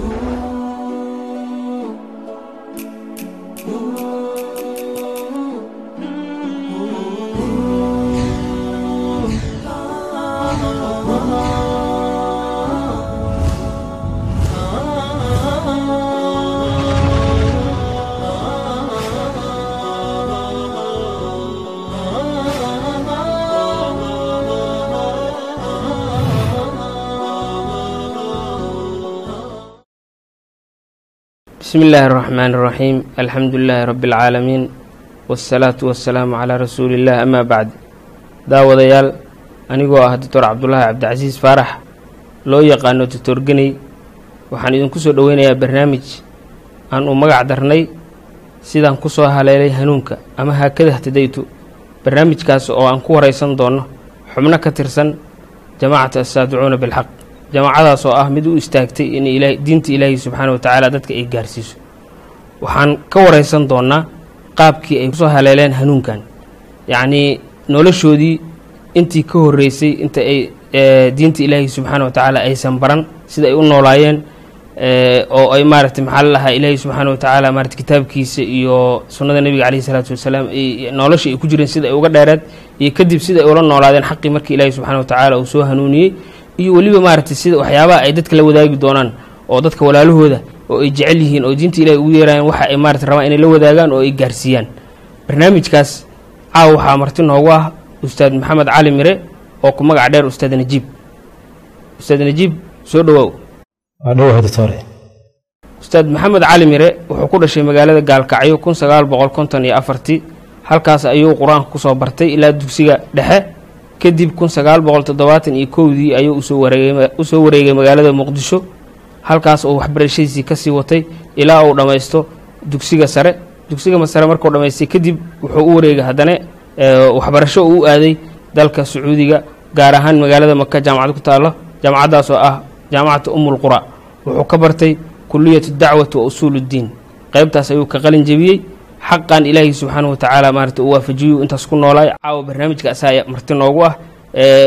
Ooh. bismi illaahi raxmaan raxiim alxamdulilaahi rabbi alcaalamiin waasalaatu wasalaamu calaa rasuuliillah amaa bacd daawadayaal anigoo ah doctor cabdulaahi cabdicasiis faarax loo yaqaano doctor geney waxaan idinku soo dhoweynayaa barnaamij aan u magac darnay sidaan ku soo haleelay hanuunka ama haakada htadaytu barnaamijkaas oo aan ku waraysan doono xubno ka tirsan jamaacatu assaadicuuna bilxaq jamaacadaas oo ah mid u istaagtay in diinta ilaahi subxaana wa tacaala dadka ay gaarsiiso. Waxaan ka waraysan doonnaa qaabkii ay ku soo haleeleen hanuunkan. Yacnii noloshoodii intii ka horreysay inta ay diinta ilaahi subxaana wa tacaala aysan baran sida ay u noolaayeen oo ay maaragtay maxaa la lahaa ilaahi subxaana wa tacaala maarata kitaabkiisa iyo sunnada nebiga caleyhi salaatu wasalaam nolosha ay ku jireen sida ay uga dheereed iyo kadib sida ay ula noolaadeen xaqii markii ilaahi subxana wa tacaala uu soo hanuuniyey iyo weliba maaragtay sida waxyaabaha ay dadka la wadaagi doonaan oo dadka walaalahooda oo ay jecel yihiin oo diinta ilahi ugu yeerayaan waxa ay maarata rabaan inay la wadaagaan oo ay gaarsiiyaan. Barnaamijkaas caawa waxaa marti noogu ah ustaad maxamed cali mire oo ku magac dheer ustaad najiib. Ustaad najiib soo dhowaaw ustaad maxamed cali mire wuxuu ku dhashay magaalada gaalkacyo kun sagaal boqol konton iyo afartii halkaas ayuu qur'aanka ku soo bartay ilaa dugsiga dhexe kadib kun sagaal boqol toddobaatan iyo kowdii ayuu u soo wareegay magaalada muqdisho halkaas oo waxbarashadiisii ka sii watay ilaa uu dhammaysto dugsiga sare. Dugsiga sare markuu dhammaystay kadib wuxuu u wareegay haddana waxbarasho uu u aaday dalka sacuudiga gaar ahaan magaalada maka jaamacad ku taallo jaamacaddaas oo ah jaamacata umul qura. Wuxuu ka bartay kuliyatu dacwati wa usuuluddiin qaybtaas ayuu ka qalin jebiyey xaqan ilaahi subxaana wa tacaala maarata uu waafajiyu intaas ku noolaay. Caawa barnaamijka asaa marti noogu ah.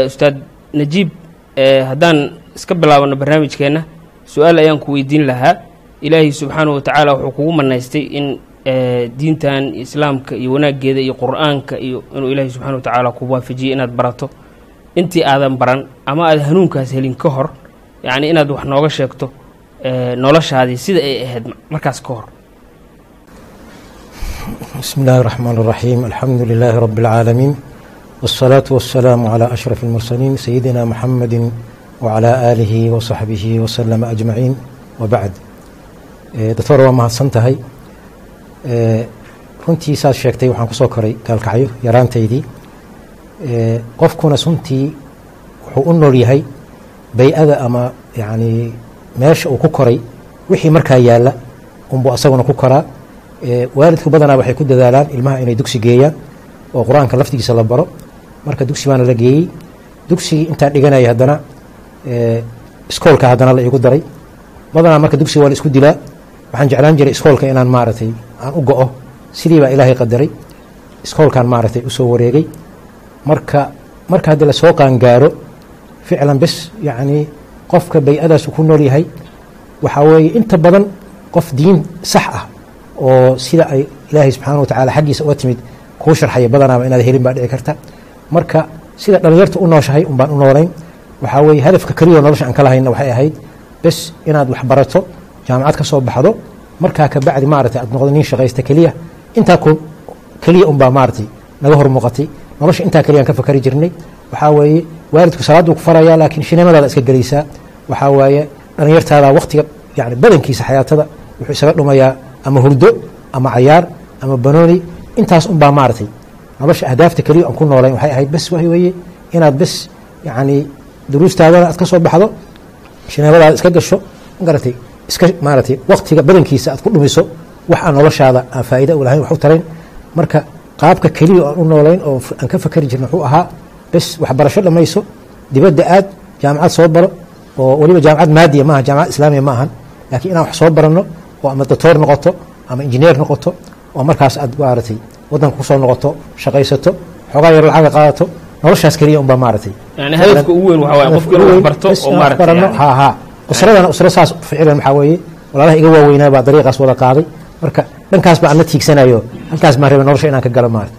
Ustaad najiib haddaan iska bilaabano barnaamijkeenna su'aal ayaan ku weydiin lahaa. Ilaahi subxaana wa tacaala wuxuu kugu manaystay in diintan islaamka iyo wanaaggeeda iyo qur'aanka iyo inuu ilaahi subxana wa tacaala ku waafajiyey inaad barato. Intii aadan baran ama aad hanuunkaas helin ka hor yacni inaad wax nooga sheegto noloshaadii sida ay ahayd markaas ka hor بسم الله الرحمن الرحيم الحمد لله رب العالمين والصلاة والسلام على أشرف المرسلين سيدنا محمد وعلى آله وصحبه وسلم أجمعين وبعد دكتور waa mahadsan tahay runtii saad sheegtay waxaan kusoo koray gaalkacyo yaraantaydii qofkuna suntii wuxuu u nool yahay bay-ada ama yani meesha uu ku koray wixii markaa yaalla unbuu asaguna ku koraa waalidku badanaa waxay ku dadaalaan ilmaha inay dugsi geeyaan oo qur'aanka laftigiisa la baro. Marka dugsi baana la geeyey. Dugsigii intaan dhiganaya haddana iskoolka haddana la igu daray. Badanaa marka dugsiga waa la isku dilaa waxaan jeclaan jiray iskoolka inaan maaragtay aan u go-o. Sidii baa ilaahay qadaray. Iskoolkaan maaragtay u soo wareegay. Marka marka haddii la soo qaangaaro ficlan bes yacnii qofka bay-adaasu ku nool yahay waxaa weeye inta badan qof diin sax ah oo sida ay ilaahay subxaana wa tacaala xaggiisa uga timid kuu sharxaya badanaaba inaad helin baa dhici karta. Marka sida dhallinyarta u nooshahay un u noolayn waxaa weeye hadafka keliyao nolosha aan ka lahayna waxay ahayd bes inaad wax jaamacad ka soo baxdo markaa ka bacdi maaragtay aad noqdo nin shaqaysta keliya intaa keliya unbaa maaragtay naga hor nolosha intaa keliyaan ka fakari jirnay waxaa weeye waalidku salaaduu ku farayaa laakiin shinimadaada iska gelaysaa waxaa waaye dhallinyartaada waktiga yani badankiisa xayaatada wuxuu isaga dhumayaa ama hurdo ama cayaar ama banooni intaas unbaa maaragtay. Nolosha ahdaafta keliya aan ku noolayn waxay ahayd bes waay weeye inaad bes yacni duruustaadana aad ka baxdo shineemadaada iska gasho magaratay iska maaragtay waktiga badankiisa aad ku dhumiso wax aan noloshaada aan faa'iida u wax u tarayn. Marka qaabka keliya aan u noolayn oo aan ka fakari jirna wuxuu ahaa bes waxbarasho dhammayso dibadda aad jaamacad soo baro oo weliba jaamacad maadiya maaha jaamacad islaamiya ma ahan laakiin inaan wax soo baranno oo ama doctor noqoto ama injineer noqoto oo markaas aad maaragtay waddanka ku soo noqoto shaqaysato xoogaa yar lacaga qaadato noloshaas keliya barano yani- ha usradana usro saas ficilan waxaa weeye walaalaha iga waaweynaa baa dariiqaas wada qaaday. Marka dhankaas baa ana tiigsanayo halkaas baan rabay nolosha inaan ka galo maarata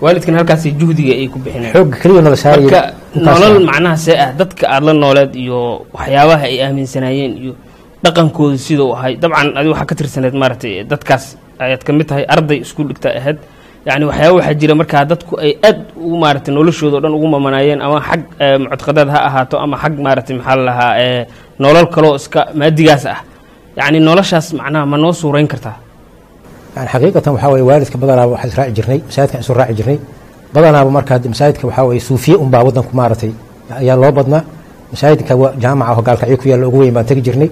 waalidkan halkaasi juhdiga ay ku bixineen. Xoogga keliya nala saaraya nolol ah. macnaha see ah dadka aada la nooleed iyo waxyaabaha ay aaminsanaayeen iyo dhaqankooda sidau ahay. Dabcan adi waxaa ka tirsaneed maaragtay dadkaas ayaad ka mid tahay arday iskuul dhigta ahayd yacni waxyaaba waxaa jira markaa dadku ay aad ugu maaragtay noloshooda o dhan ugu mamanaayeen ama xag eh, muctaqadaad ha ahaato ama xag maaragtay maxaa la lahaa eh, nolol kaloo iska maadigaas ah. Yacni noloshaas macnaha ma noo suurayn kartaa? Yani xaqiiqatan waxaa weye waalidka badanaaba waxaa israaci jirnay masaajidkan isu raaci jirnay. Badanaaba marka hadde masaajidka waxaa weye suufiye unbaa waddanku maaragtay. Ayaa loo badnaa. Masaajidka jaamaca oo gaalkacyo ku yaalla ugu weyn baan tegi jirnay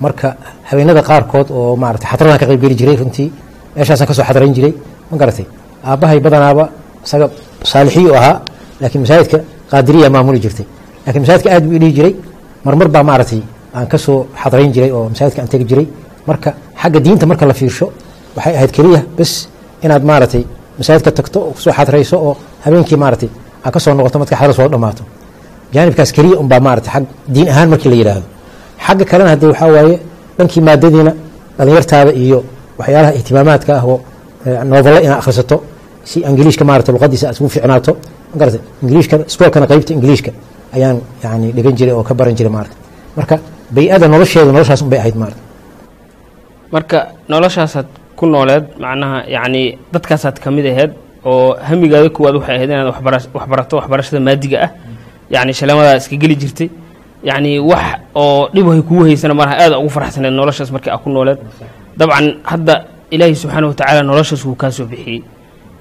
marka habeenada qaarkood oo maaragtay xadradaan ka qayb geli jiray runtii meeshaasaan ka soo xadrayn jiray ma garatay. Aabbahay badanaaba isaga saalixiyu ahaa laakiin masaajidka qaadiriya maamuli jirtay. Laakiin masaajidka aad buu i dhihi jiray marmar baa maaragtay aan ka soo xadrayn jiray oo masaajidka aan tegi jiray. Marka xagga diinta marka la fiirsho waxay ahayd keliya bes inaad maaragtay masaajidka tagto oo ku soo xadrayso oo habeenkii maaragtay aad ka soo noqoto marka xadra soo dhammaato. Jaanibkaas keliya unbaa maaragtay xag diin ahaan markii la yidhaahdo xagga kalena haddee waxaa waaye dhankii maadadiina dhallinyartaada iyo waxyaalaha ihtimaamaadka ah oo eh, noobalo inaad akhrisato si ingiliishka maarata luqadiisa aad ugu ficnaato ma garata ingiliishka iskoolkana qaybta ingiliishka ayaan yani dhigan jiray oo ka baran jiray maarata marka bay-ada nolosheedu noloshaas unbay ahayd maarata marka noloshaasaad ku nooleed macnaha yacni dadkaasaad ka mid aheyd oo hamigaada kuwaad waxay ahayd inaad waxbara- waxbarato waxbarashada maadiga ah yacni shalamadaa iska geli jirtay yacni wax oo dhib hay kugu haysana malaha aada ugu faraxsaneed noloshaas markii aad ku nooleed. Dabcan hadda ilaahi subxaana watacaala noloshaas wuu kaa soo bixiyey.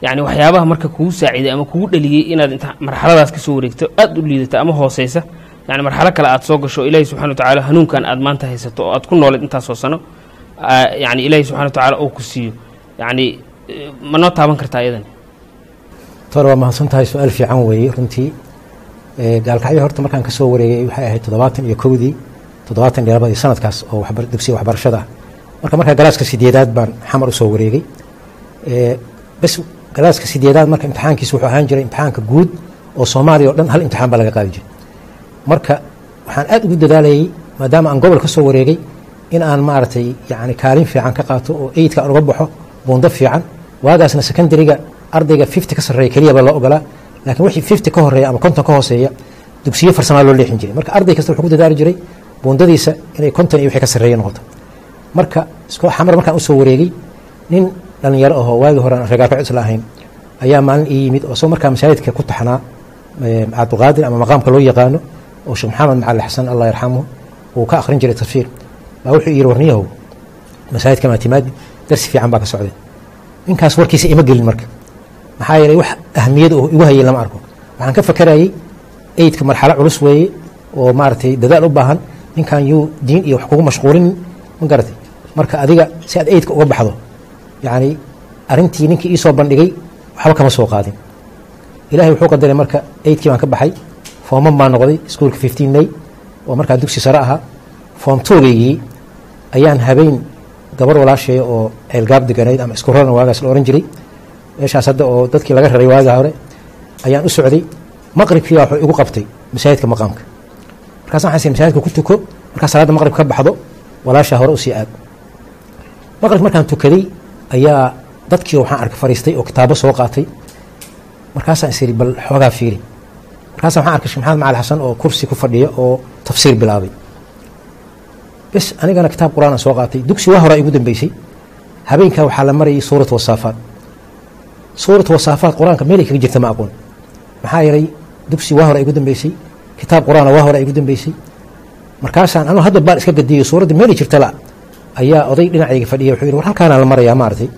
Yacni waxyaabaha marka kugu saaciiday ama kugu dhaliyey inaad inta marxaladaas ka wareegto aada u liidata ama hooseysa yani marxalo kale aad soo gasho ilaahi subxana watacaala hanuunkan aad maanta haysato oo aad ku nooleed intaasoo sano aa, yacni ilaahi subxana watacaala uu ku siiyo. Yacni eh, ma noo taaban kartaa iyadan? Tor waa mahadsan tahay su'aal fiican weeye runtii gaalkacyo horta markaan ka soo wareegay waxay ahayd toddobaatan iyo kowdii toddobaatan iyo labadii sanadkaas oo dugsiga waxbarashada. Ah marka markaa galaaska sideedaad baan xamar u soo wareegay. Bes galaaska sideedaad marka imtixaankiisa wuxuu ahaan jiray imtixaanka guud oo soomaaliya oo dhan hal imtixaan baa laga qaadi jiray. Marka waxaan aad ugu dadaalayay maadaama aan gobol ka soo wareegay in aan maaragtay yani kaalin fiican ka qaato oo eydka aan uga baxo buundo fiican waagaasna secondariga ardayga fifty ka sarreeya keliya baa loo ogolaa laakiin wixii fifty ka horreeya ama konton ka hooseeya dugsiyo farsamaa loo leexin jiray. Marka arday kasta wuxuu ku dadaali jiray buundadiisa inay konton iyo wixii ka sarreeya noqoto. Marka isko xamar markaan u soo wareegay nin dhallinyaro ahoo waagii hore aan reegaarka isla ahayn ayaa maalin ii yimid oo isagoo markaa masaajidka ku taxnaa cabdulqaadir ama maqaamka loo yaqaano oo sheekh maxamed macali xasan allah yarxamuhu uu ka akhrin jiray tafsiir. Baa wuxuu yidhi warniyahow masaajidka maatimaadi darsi fiican baa ka socday. Ninkaas warkiisa ima gelin marka maxaa yeelay wax ahmiyad oo igu hayay lama arko. Waxaan ka fakarayay eydka marxalo culus weeye oo maaragtay dadaal u baahan ninkan yuu diin iyo wax kugu mashquulin ma garatay? Marka adiga si aad eydka uga baxdo yacni arrintii ninkii ii bandhigay waxba kama soo qaadin. Ilaahay wuxuu qadaray marka eydkii baan ka baxay fooman baan noqday iskuolka fifteen may oo markaa dugsi sare ahaa foom toogaygii ayaan habeen gabar walaasheeya oo ceelgaab deganayd ama isku raran waagaas la ohan jiray meeshaas hadda oo dadkii laga raray waagaa hore ayaan u socday. Maqribkii baa wuxuu igu qabtay masaajidka maqaamka. Markaas waxaan sii masaajidka ku tuko markaa salaadda maqrib ka baxdo walaashaa hore u sii aad. Maqrib markaan tukaday ayaa dadkii waxaan arkay fariistay oo kitaabo soo qaatay. Markaasaan is iri bal xoogaa fiiri. Markaasa waxaan arkay sheekh macali xasan oo kursi ku fadhiya oo tafsiir bilaabay. Bes anigana kitaab qur'aan aan soo qaatay. Dugsi waa hore igu dambeysay. Habeenkaa waxaa la marayay suurat wasaafaat suurat wasaafaat qur'aanka meelay kaga jirta ma aqoon. Maxaa yeelay dugsi waa hore igu dambeysay kitaab qur'aana waa hore igu dambeysay. Markaasaan anuu hadda baal iska gadiyo suuradda meelay jirta la ayaa oday dhinacayga fadhiya wuxuu yidhi war halkaanaa la marayaa maaragtay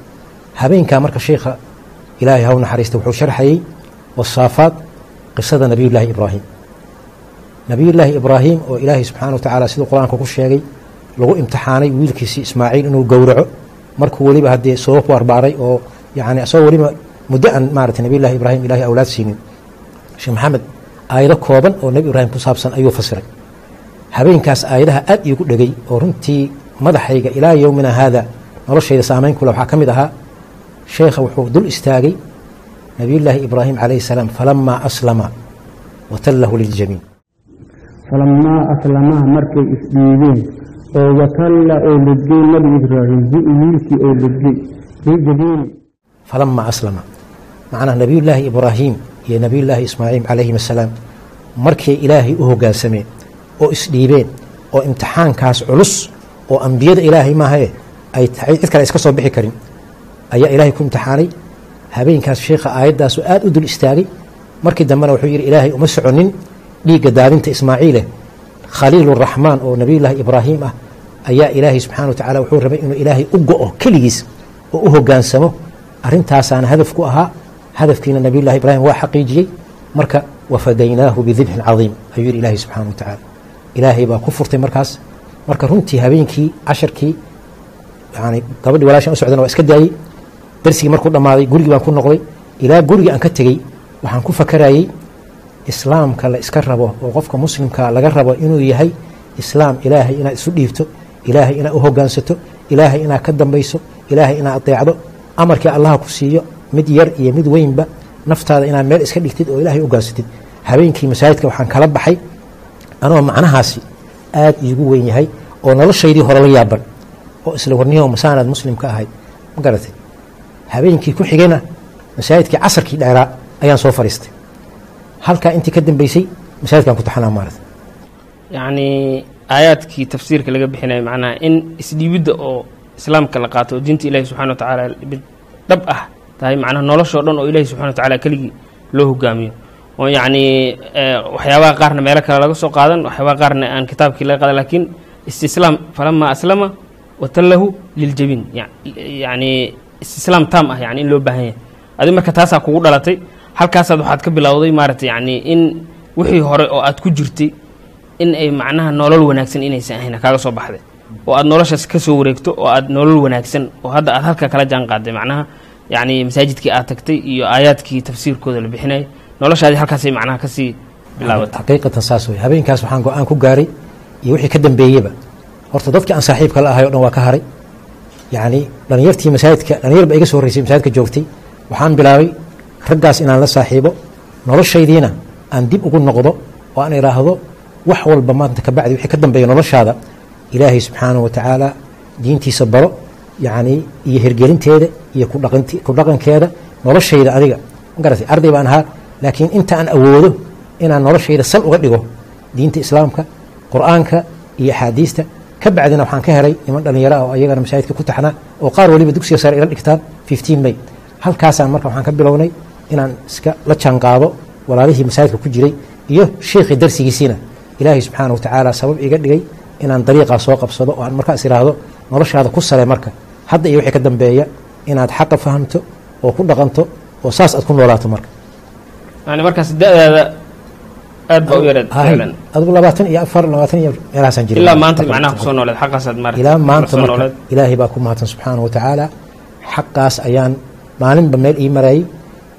habeenkaa marka sheikha ilaahay haw naxariista wuxuu sharxayey wasaafaat qisada nabiyullaahi ibraahim. Nabiyullaahi ibraahim oo ilaahay subxaana wa tacaala siduu qur'aanka ku sheegay lagu imtixaanay wiilkiisii ismaaciil inuu gowraco. Markuu weliba haddee soo barbaaray oo yani isagoo weliba muddo aan maarata nabiyullahi ibraahim ilahay awlaad siinin. Sheekh maxamed aayado kooban oo nebi ibraahim ku saabsan ayuu fasiray. Habeenkaas aayadaha aad iigu dhegay oo runtii madaxayga ilaa yowmina haada noloshayda saamayn kule waxaa ka mid ahaa sheekha wuxuu dul istaagay nabiyullaahi ibraahim calayhi salaam falamaa aslama watallahu liljamiin falamaa aslamaha markay isdhiibeen oo watalla oo ledgey nabi ibraahim wiilkii oo ledgey bijabiini falama aslama macnaha nebiyullaahi ibraahim iyo nebiyullaahi ismaaciil calayhim assalaam markay ilaahay u hoggaansameen oo isdhiibeen oo imtixaankaas culus oo ambiyada ilaahay maahae ay cid kale iska soo bixi karin ayaa ilaahay ku imtixaanay habeenkaas sheikha aayaddaasoo aad u dul istaagay markii dambena wuxuu yidhi ilaahay uma soconin dhiigga daadinta ismaaciile khaliiluraxmaan oo nebiyullaahi ibraahim ah ayaa ilaahay subxana wa tacala wuxuu rabay inuu ilaahay u go'o keligiis oo u hoggaansamo arrintaasaana hadaf ku ahaa hadafkiina nebiyullahi ibraahim waa xaqiijiyey marka wafadaynaahu bidibxin cadiim ayuu yidhi ilaahay subxana wa tacaala ilaahay baa ku furtay markaas. Marka runtii habeenkii casharkii yani gabadhii walaashan u socdana waa iska daayey. Darsigii markuu dhammaaday gurigii baan ku noqday. Ilaa gurigii aan ka tegey waxaan ku fakarayey islaamka la iska rabo oo qofka muslimka laga rabo inuu yahay islaam. Ilaahay inaad isu dhiibto ilaahay inaad u hogaansato ilaahay inaad ka dambayso ilaahay inaad adeecdo amarkii allaha ku siiyo mid yar iyo mid weynba naftaada inaad meel iska dhigtid oo ilaahay ogaansatid habeenkii masaajidka waxaan kala baxay anoo macnahaasi aad iigu weyn yahay oo noloshaydii hore la yaaban oo isla warniyo masaanaad muslim ka ahayd. Ma garatay habeenkii ku xigayna masaajidkii casarkii dheeraa ayaan soo fadhiistay halkaa intii ka dambeysay masaajidkaan ku taxanaa maarata yacni aayaadkii tafsiirka laga bixinayo macnaha in isdhiibidda oo islaamka la qaato oo diinta ilaahi subxana wa tacaala dhab ah tahay macnaha noloshoo dhan oo ilaahi subxana wa tacaala keligii loo hogaamiyo. Oo yacni waxyaabaha qaarna meelo kale laga soo qaadan waxyaabaha qaarna aan kitaabkii laga qaadan laakiin istislaam falamaa aslama watallahu liljabiin yacni istislaam taam ah yani in loo baahan yahay. Adi marka taasaa kugu dhalatay halkaasaad waxaad ka bilowday maarata yacni in wixii hore oo aad ku jirtay in ay macnaha nolol wanaagsan inaysan ahayn kaaga soo baxday oo aad noloshaas ka soo wareegto oo aad nolol wanaagsan oo hadda aad halka kala jaan qaaday macnaha yacni masaajidkii aad tagtay iyo aayaadkii tafsiirkooda la bixinayay noloshaadii halkaasay macnaha ka sii bilaabatay xaqiiqatan saas wey habeenkaas waxaan go'aan ku gaaray iyo wixii ka dambeeyeba horta dadkii aan saaxiibka la ahay o dhan waa ka haray. Yacni dhalinyartii masaajidka dhalinyar ba iga soo horreysay masaajidka joogtay. Waxaan bilaabay raggaas inaan la saaxiibo noloshaydiina aan dib ugu noqdo oo aan idhaahdo wax walba maanta kabacdi wixii ka dambeeya noloshaada ilaahay subxaanahu wa tacaala diintiisa baro yacni iyo hirgelinteeda iyo ku dhaqankeeda noloshayda adiga. Ma garatay arday baan ahaa laakiin inta aan awoodo inaan noloshayda sal uga dhigo diinta islaamka qur'aanka iyo axaadiista ka bacdina waxaan ka helay niman dhallinyaro ah oo ayagana masaajidka ku taxnaa oo qaar waliba dugsiga sare ila dhigtaan fifteen may halkaasaan marka waxaan ka bilownay inaan iska la jaanqaado walaalihii masaajidka ku jiray iyo sheikhii darsigiisiina. Ilaahay subxaana wa tacaala sabab iga dhigay inaan dariiqaa soo qabsado oo aan markaas idhaahdo noloshaada ku sale marka. Hadda iyo wixii ka dambeeya inaad xaqa fahamto oo ku dhaqanto oo saas aad ku noolaato marka. Yani markaas da-daada aad baa u yareed adigu labaatan iyo afar labaatan iyo meelahaasaan jiray ilaa maanta macnaha ku soo nooleed xaqaasaad maarata ilaa maanta marka. ilaahay baa ku mahadsan subxaana wa tacaala xaqaas ayaan maalinba meel ii marayay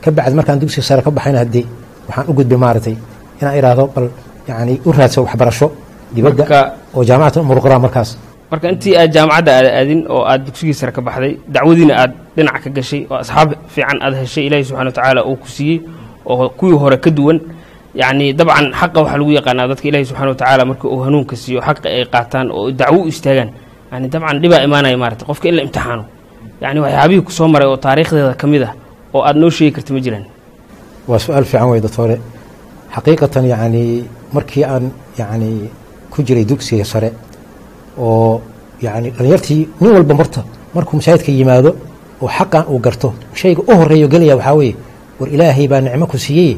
ka bacdi markaan dugsiga sare ka baxayna haddii waxaan u gudbay maaragtay inaan idhaahdo bal yacni u raadso waxbarasho dibadda oo jaamacata umul qura markaas. Marka intii aad jaamacadda aad aadin oo aad dugsigii sare ka baxday dacwadiina aad dhinac ka gashay oo asxaab fiican aad heshay ilaahi subxana wa tacaala uu ku siiyey oo kuwii hore ka duwan yacni dabcan xaqa waxaa lagu yaqaanaa dadka ilaahi subxana wa tacaala marka uu hanuunka siiyo xaqa ay qaataan oo dacwo u istaagaan. Yani dabcan dhibaa imaanaya maarata qofka in la imtixaano. Yani waxyaabihii ku soo maray oo taariikhdeeda ka mid ah oo aad noo sheegi karta ma jiraan. Waa su'aal fiican wey doctore. Xaqiiqatan yacni markii aan yacni ku jiray dugsiga sare oo yacni dhalinyartii nin walba marta markuu masaajidka yimaado oo xaqan uu garto shayga u horeeyo gelaya waxaa weeye war ilaahay baa nicmo ku siiyey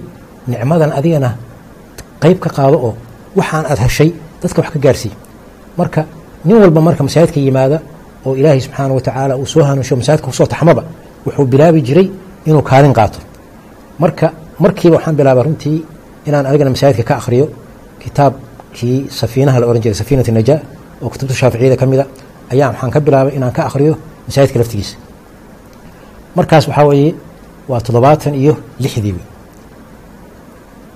nicmadan adigana qayb ka qaado oo waxaan aad heshay dadka wax ka gaarsiiy marka nin walba marka masaajidka yimaada oo ilaahay subxaana wa tacaala uu soo hanuunsho masaajidka ku soo taxmaba wuxuu bilaabi jiray inuu kaalin qaato. Marka markiiba waxaan bilaabay runtii inaan anigana masaajidka ka akhriyo kitaabkii safiinaha la ohan jiray safiinat najaa oo kutubta shaaficiyada ka mida ayaa waxaan ka bilaabay inaan ka akhriyo masaajidka laftigiisa. Markaas waxaa weeye waa toddobaatan iyo lixdii wey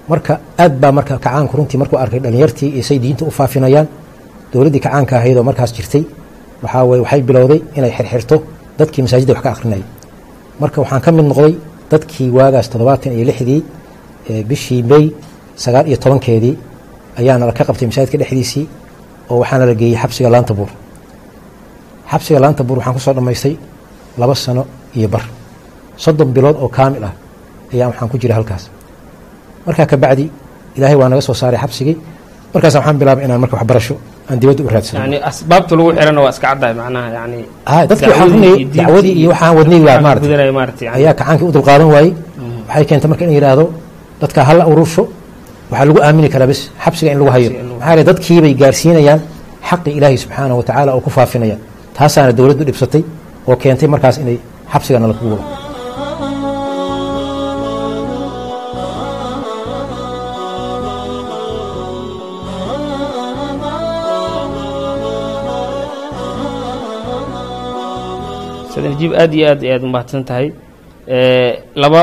marka aad baa marka kacaanku runtii markuu arkay dhalinyartii iyo say diinta u faafinayaan dowladdii kacaanka ahayd oo markaas jirtay waxaa weye waxay bilowday inay xirxirto dadkii masaajidda wax ka akhrinayay. Marka waxaan ka mid noqday dadkii waagaas toddobaatan iyo lixdii bishii may sagaal iyo tobankeedii ayaana ka qabtay masaajidka dhexdiisii oo waxaana la geeyey xabsiga laanta buur xabsiga laanta buur waxaan ku soo dhammaystay laba sano iyo bar. Soddon bilood oo kaamil ah ayaa waxaan ku jira halkaas. Markaa kabacdi ilaahay waa naga soo saaray xabsigii markaas waxaan bilaabay inaan marka waxbarasho aan dibadda u yani Ah, iyo waxaan wadnay waa maarata gudanaya maarata yani ayaa kacaankii u dulqaadan waayey. Waxay keentay marka in yidhaahdo dadka hala urursho waxaa lagu aamini karaa bes xabsiga in lagu hayo. Maxaa dadkiibay gaarsiinayaan xaqii ilaahay subxaanahu wa tacaala oo ku faafinaya taasaana dowladdu dhibsatay oo keentay markaas inay xabsigana lagu wado. Ustaad najiib aad iyo aad ayaad umahadsan tahay. Laba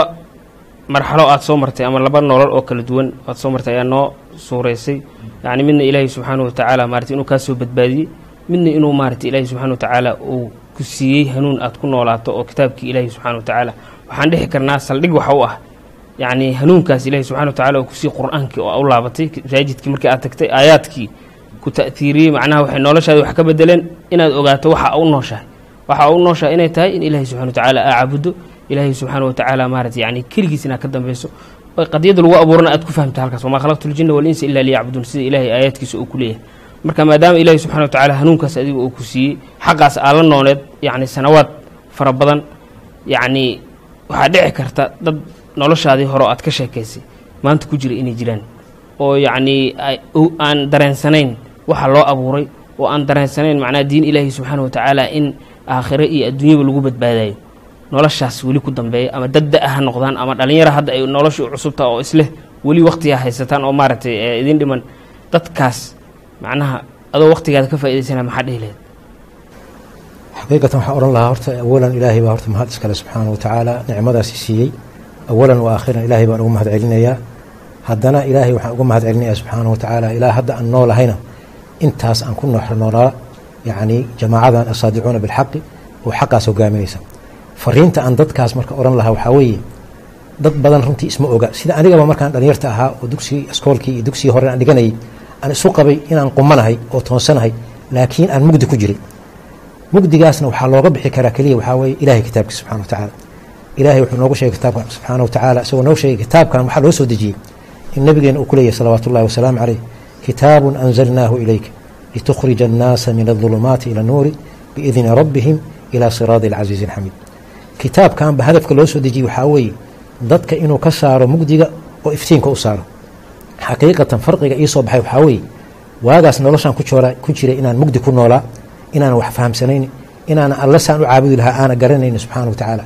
marxalo aad soo martay ama laba nolol oo kala duwan aad soo martay ayaa noo suuraysay yani midna ilaahay subxaanahu watacaala maarata inuu kaa soo badbaadiyey midna inuu maarata ilaahay subxaana watacaala uu ku siiyey hanuun aad ku noolaato oo kitaabkii ilaahay subxaana watacaala waxaan dhihi karnaa saldhig waxa u ah yacni hanuunkaas ilaahay subxana watacaala uu ku sii qur'aankii oo u laabatay masaajidkii markii aad tagtay aayaadkii ku ta'tiiriyey macnaha waxay noloshaadi wax ka bedeleen inaad ogaato waxa u nooshahay. Waxa u nooshahay inay tahay in ilaahay subxana watacaala aa caabudo ilaahay subxaana watacaala maarata yani keligiis inaad ka dambeyso oo qadiyadda lagu abuurana aad ku fahamta halkaas. Wamaa khalaqtu ljinna walinsa ila liyacbuduun sida ilaahay aayaadkiisa uu ku leeyahay. Marka maadaama ilaahay subxana watacaala hanuunkaas adiga uu ku siiyey xaqaas aa la nooleed yacni sanawaad fara badan yacni waxaa dhici karta dad noloshaadii hore aad ka sheekaysay. Maanta ku jira inay jiraan. Oo yacni ay- u- aan dareensanayn waxa loo abuuray. Oo aan dareensanayn macnaha diin ilaahi subxaana watacaala in aakhiro iyo adduunyaba lagu badbaadayo noloshaas weli ku dambeeya ama dad da- ha noqdaan ama dhallinyaro hadda ay nolosha cusubta oo isleh weli waqtigaa haysataan oo maaragtay ee idin dhiman dadkaas macnaha adoo waqtigaada ka faa'idaysana maxaa dhihi lahayd xaqiiqatan waxaan odhan lahaa horta awalan ilaahay baa horta mahad iskale subxaana wa tacaala. Nicmadaasi siiyey. Awalan wa aakhiran ilaahay baan ugu mahad celinayaa. Haddana ilaahay waxaan uga mahad celinayaa subxaana wa tacaala ilaa hadda aan noolahayna intaas aan ku noox noolaa yacni jamaacadan asaadicuuna bilxaqi oo xaqaas hogaaminaysa fariinta aan dadkaas marka odhan lahaa waxaa weeye dad badan runtii isma oga. Sida anigaba markaan dhalinyarta ahaa oo dugsigii iskoolkii iyo dugsigii hore aan dhiganayay aan isu qabay inaan qumanahay oo toonsanahay laakiin aan mugdi ku jiray. Mugdigaasna waxaa looga bixi karaa keliya waxaa weeye ilahay kitaabkiisa subxana wa tacaala. Ilahay wuxuu noogu sheegay kitaabkan subxaana wa tacaala isagoo noo sheegay kitaabkan waxaa loo soo dejiyey. In nabigeena uu ku leeyahay wasalaamu caleyh kitaabun anzalnaahu ilayka litukhrija annaasa min adulumaati ila nuuri biidni rabbihim ila siraadi alcasiizi alxamiid kitaabkanba hadafka loo soo dejiyey waxaa weeye dadka inuu ka saaro mugdiga oo iftiinka u saaro. Xaqiiqatan farqiga ii baxay waxaa weeye waagaas noloshaan ku jiray inaan mugdi ku noolaa inaan wax fahamsanayn inaan alle saan u caabudi lahaa aana garanayni subxaana wa tacaala.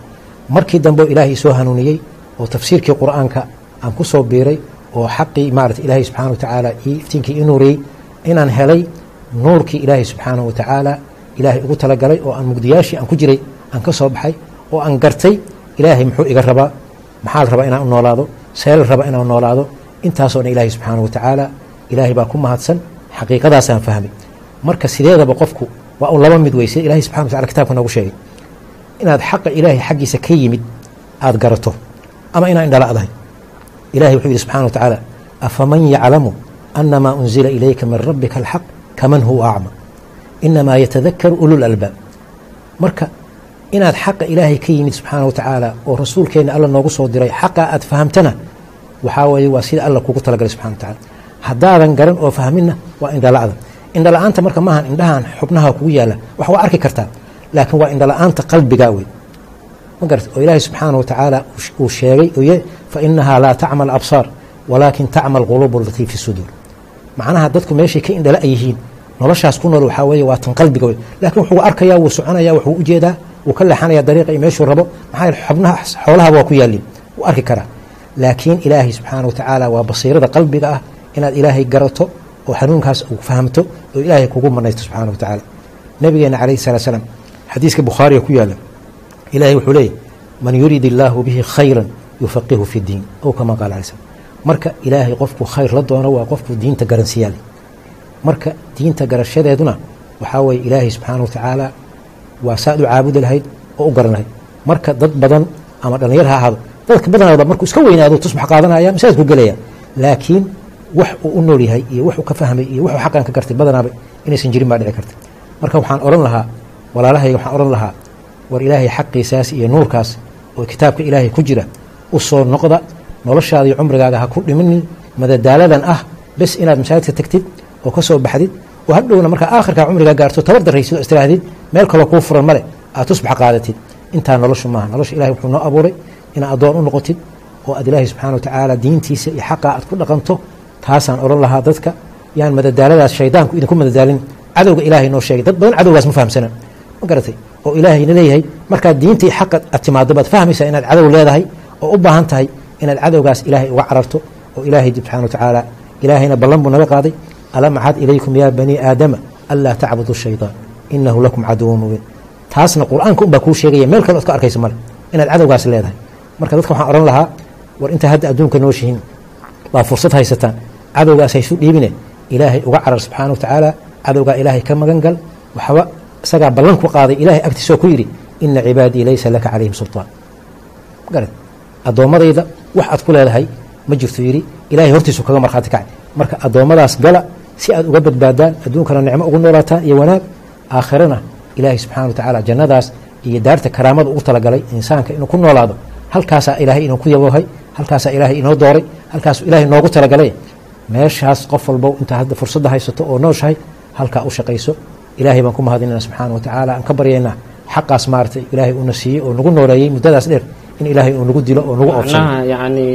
Markii dambe ilaahay soo hanuuniyey oo tafsiirkii qur'aanka aan ku soo biiray oo xaqii maarata ilaahay subxaana wa tacaala ii iftiinkii ii nuuriyey inaan helay nuurkii ilaahay subxaana wa tacaala ilaahay ugu talagalay oo aan mugdiyaashii aan ku jiray aan ka soo baxay oo aan gartay ilaahay muxuu iga rabaa maxaa la rabaa inaan u noolaado see la rabaa inaan noolaado intaasoo dhan ilaahay subxaana wa tacaala ilaahay baa ku mahadsan xaqiiqadaasaan fahmay. Marka sideedaba qofku waa un laba mid wey sida ilahay subxana wa tacala kitaabka noogu sheegay inaad xaqa ilaahay xaggiisa ka yimid aada garato ama inaa indhala'dahay. Ilahay wuxuu yidhi subxana wa tacaala afaman yaclamu anamaa unzila ilayka min rabbika alxaq kaman huwa acma inamaa yatadakaru ulul marka inaad xaqa ilaahay ka yimid subxaana wa tacaala oo rasuulkeenna alla noogu soo diray xaqa aad fahamtana waxaa weeye waa sida alla kugu talagalay subxana wa tacala haddaadan garan oo fahminna waa indhala'da indhala-aanta marka maahan indhahan xubnaha kugu yaalla wax waa arki kartaa laakiin waa indhala-aanta qalbigaa wey ma garat oo ilaahay subxaana wa tacaala uu sheegay oye fa inahaa laa tacma alabsaar walaakin tacma alquluub alatii fi suduur macnaha dadku meeshay ka indhala yihiin noloshaas ku nool waxaa weeye waa tan qalbiga wey laakiin wuxuu arkayaa wuu soconaya wuxuu u jeedaa wuu ka leexanaya dariiqa iyo meeshuu rabo maxaa xubnaha xoolahaba waa ku yaallin wuu arki karaa. Laakiin ilaahay subxaana wa waa basiirada qalbiga ah inaad ilaahay garato oo xanuunkaas uu fahamto oo ilaahay kugu manaysto subxaana wa tacaala. Nabigeena calayhi salaa salaam xadiiska bukhaariga ku yaalla ilahay wuxuu leeyahy man yurid illaahu bihi khayran yufaqihu fi diin. Ow kama qaala alay slam marka ilaahay qofku khayr la doono waa qofku diinta garansiyaale marka diinta garashadeeduna waxaa weeye ilaahay subxaana wa tacaala waa saad u caabudi lahayd oo u garan lahayd. Marka dad badan ama dhallinyar ha ahaado dadka badanooda markuu iska weynaado tusbax qaadanaya masaajidku gelaya laakiin wax uu u nool yahay iyo wax uu ka fahmay iyo wuxuu xaqan ka gartay badanaaba inaysan jirin baa dhici karta. Marka waxaan odhan lahaa walaalahayga waxaan odhan lahaa war ilaahay xaqiisaas iyo nuurkaas oo kitaabka ilaahay ku jira u soo noqda noloshaada iyo cumrigaaga ha ku dhiminin madadaaladan ah bes inaad masaajidka tagtid oo ka soo baxdid oo hadhowna markaa aakhirkaa cumrigaa gaarto tabar darraysid oo istirahdid meel kaloo kuu furan male aad tusbax qaadatid. Intaa noloshu maaha. Nolosha ilahay wuxuu noo abuuray inaad addoon u noqotid oo aad ilaahay subxana wa tacaala diintiisa iyo xaqaa aad ku dhaqanto. Taasaan odhan lahaa dadka. Yaan madadaaladaas shaydaanku idinku madadaalin. Cadowga ilaahay noo sheegay. Dad badan cadowgaas ma fahamsana. Ma garatay? Oo ilaahayna leeyahay markaad diinta iyo xaqa aad timaado baad fahmaysaa inaad cadow leedahay oo u baahan tahay inaad cadowgaas ilaahay uga cararto. Oo ilaahay subxana wa tacaala ilaahayna ballan buu naga qaaday alam axad ilaykum yaa banii aadama anlaa tacbudu shaydaan inahu lakum caduwun mubiin taasna qur'aanka unbaa kuu sheegaya meel kale ood ka arkaysa male inaad cadowgaas leedahay marka dadka waxaan odhan lahaa war intaa hadda adduunka nooshihiin baa fursad haysataan cadowgaas haysu dhiibine ilaahay uga carar subxaana wa tacaala cadowgaa ilaahay ka magan gal waxba isagaa ballan ku qaaday ilahay agtiisoo ku yidhi ina cibaadii laysa laka calayhim sulطaan garad addoommadayda wax aad ku leedahay ma jirto yidhi ilahay hortiisu kaga markhaati kacay marka addoommadaas gala si aad uga badbaadaan adduunkana nicmo ugu noolaataan iyo wanaag aakhirana ilaahay subxana wa tacaala jannadaas iyo daarta karaamada ugu talagalay insaanka inuu ku noolaado. Halkaasaa ilaahay inuu ku yaboohay halkaasaa ilaahay inoo dooray halkaasuu ilaahay noogu talagalay. Meeshaas qof walbo intaa hadda fursadda haysato oo nooshahay halkaa u shaqayso. Ilaahay baan ku mahadinayna subxaana wa tacaala aan ka baryaynaa xaqaas maaragtay ilaahay uuna siiyey oo nagu nooleeyey muddadaas dheer in ilaahay uu nagu dilo oo nagu yacni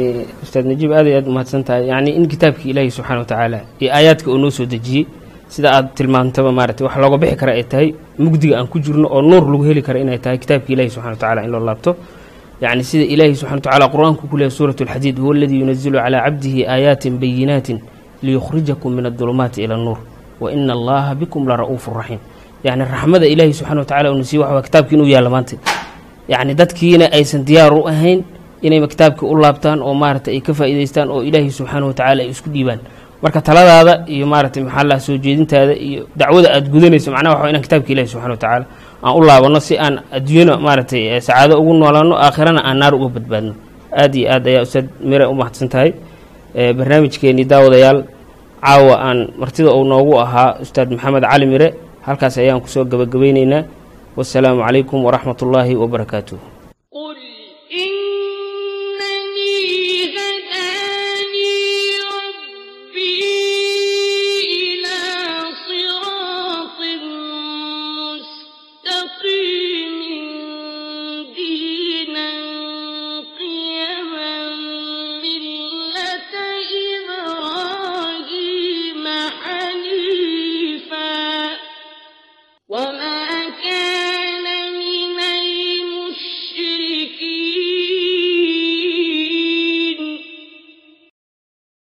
ustaad najiib aad iyo aad umahadsan tahay yacni in kitaabkii ilaahi subxana wa tacaala iyo aayaadka uu noo soo dejiyey sida aad tilmaantaba maaragtay wax looga bixi kara ay tahay mugdiga aan ku jirno oo nuur lagu heli kara inay tahay kitaabkii ilahi subxana wa in loo laabto. Yacni sida ilaahi subxana wa qur'aanku ku leehay suurat alxadiid huwa aladii yunazilu calaa cabdihi aayaatin bayinaatin liyukhrijakum min adulumaati ila annuur wa ina allaha bikum la ra'uufu raxiim yacni raxmada ilaahi subxana wa tacala uuna siiye waxa waa kitaabkii inuu yaalla maanta. Yacni dadkiina aysan diyaar u ahayn inay kitaabkii u laabtaan oo maaragtay ay ka faa'iidaystaan oo ilaahi subxaana wa tacala ay isku dhiibaan marka taladaada iyo maaragtay maxaa laha soo jeedintaada iyo dacwada aad gudanayso macnaha waxa inaan kitaabka ilahi subxana wa tacaala aan u laabanno si aan adduunyana maaragtay sacaado ugu noolaano aakhirana aan naar uga badbaadno. Aad iyo aad ayaa ustaad mire u mahadsan tahay. Barnaamijkeenii daawadayaal caawa aan martida uu noogu ahaa ustaad maxamed cali mire halkaas ayaan ku soo gabagabaynaynaa wasalaamu calaykum waraxmat ullaahi wabarakaatuh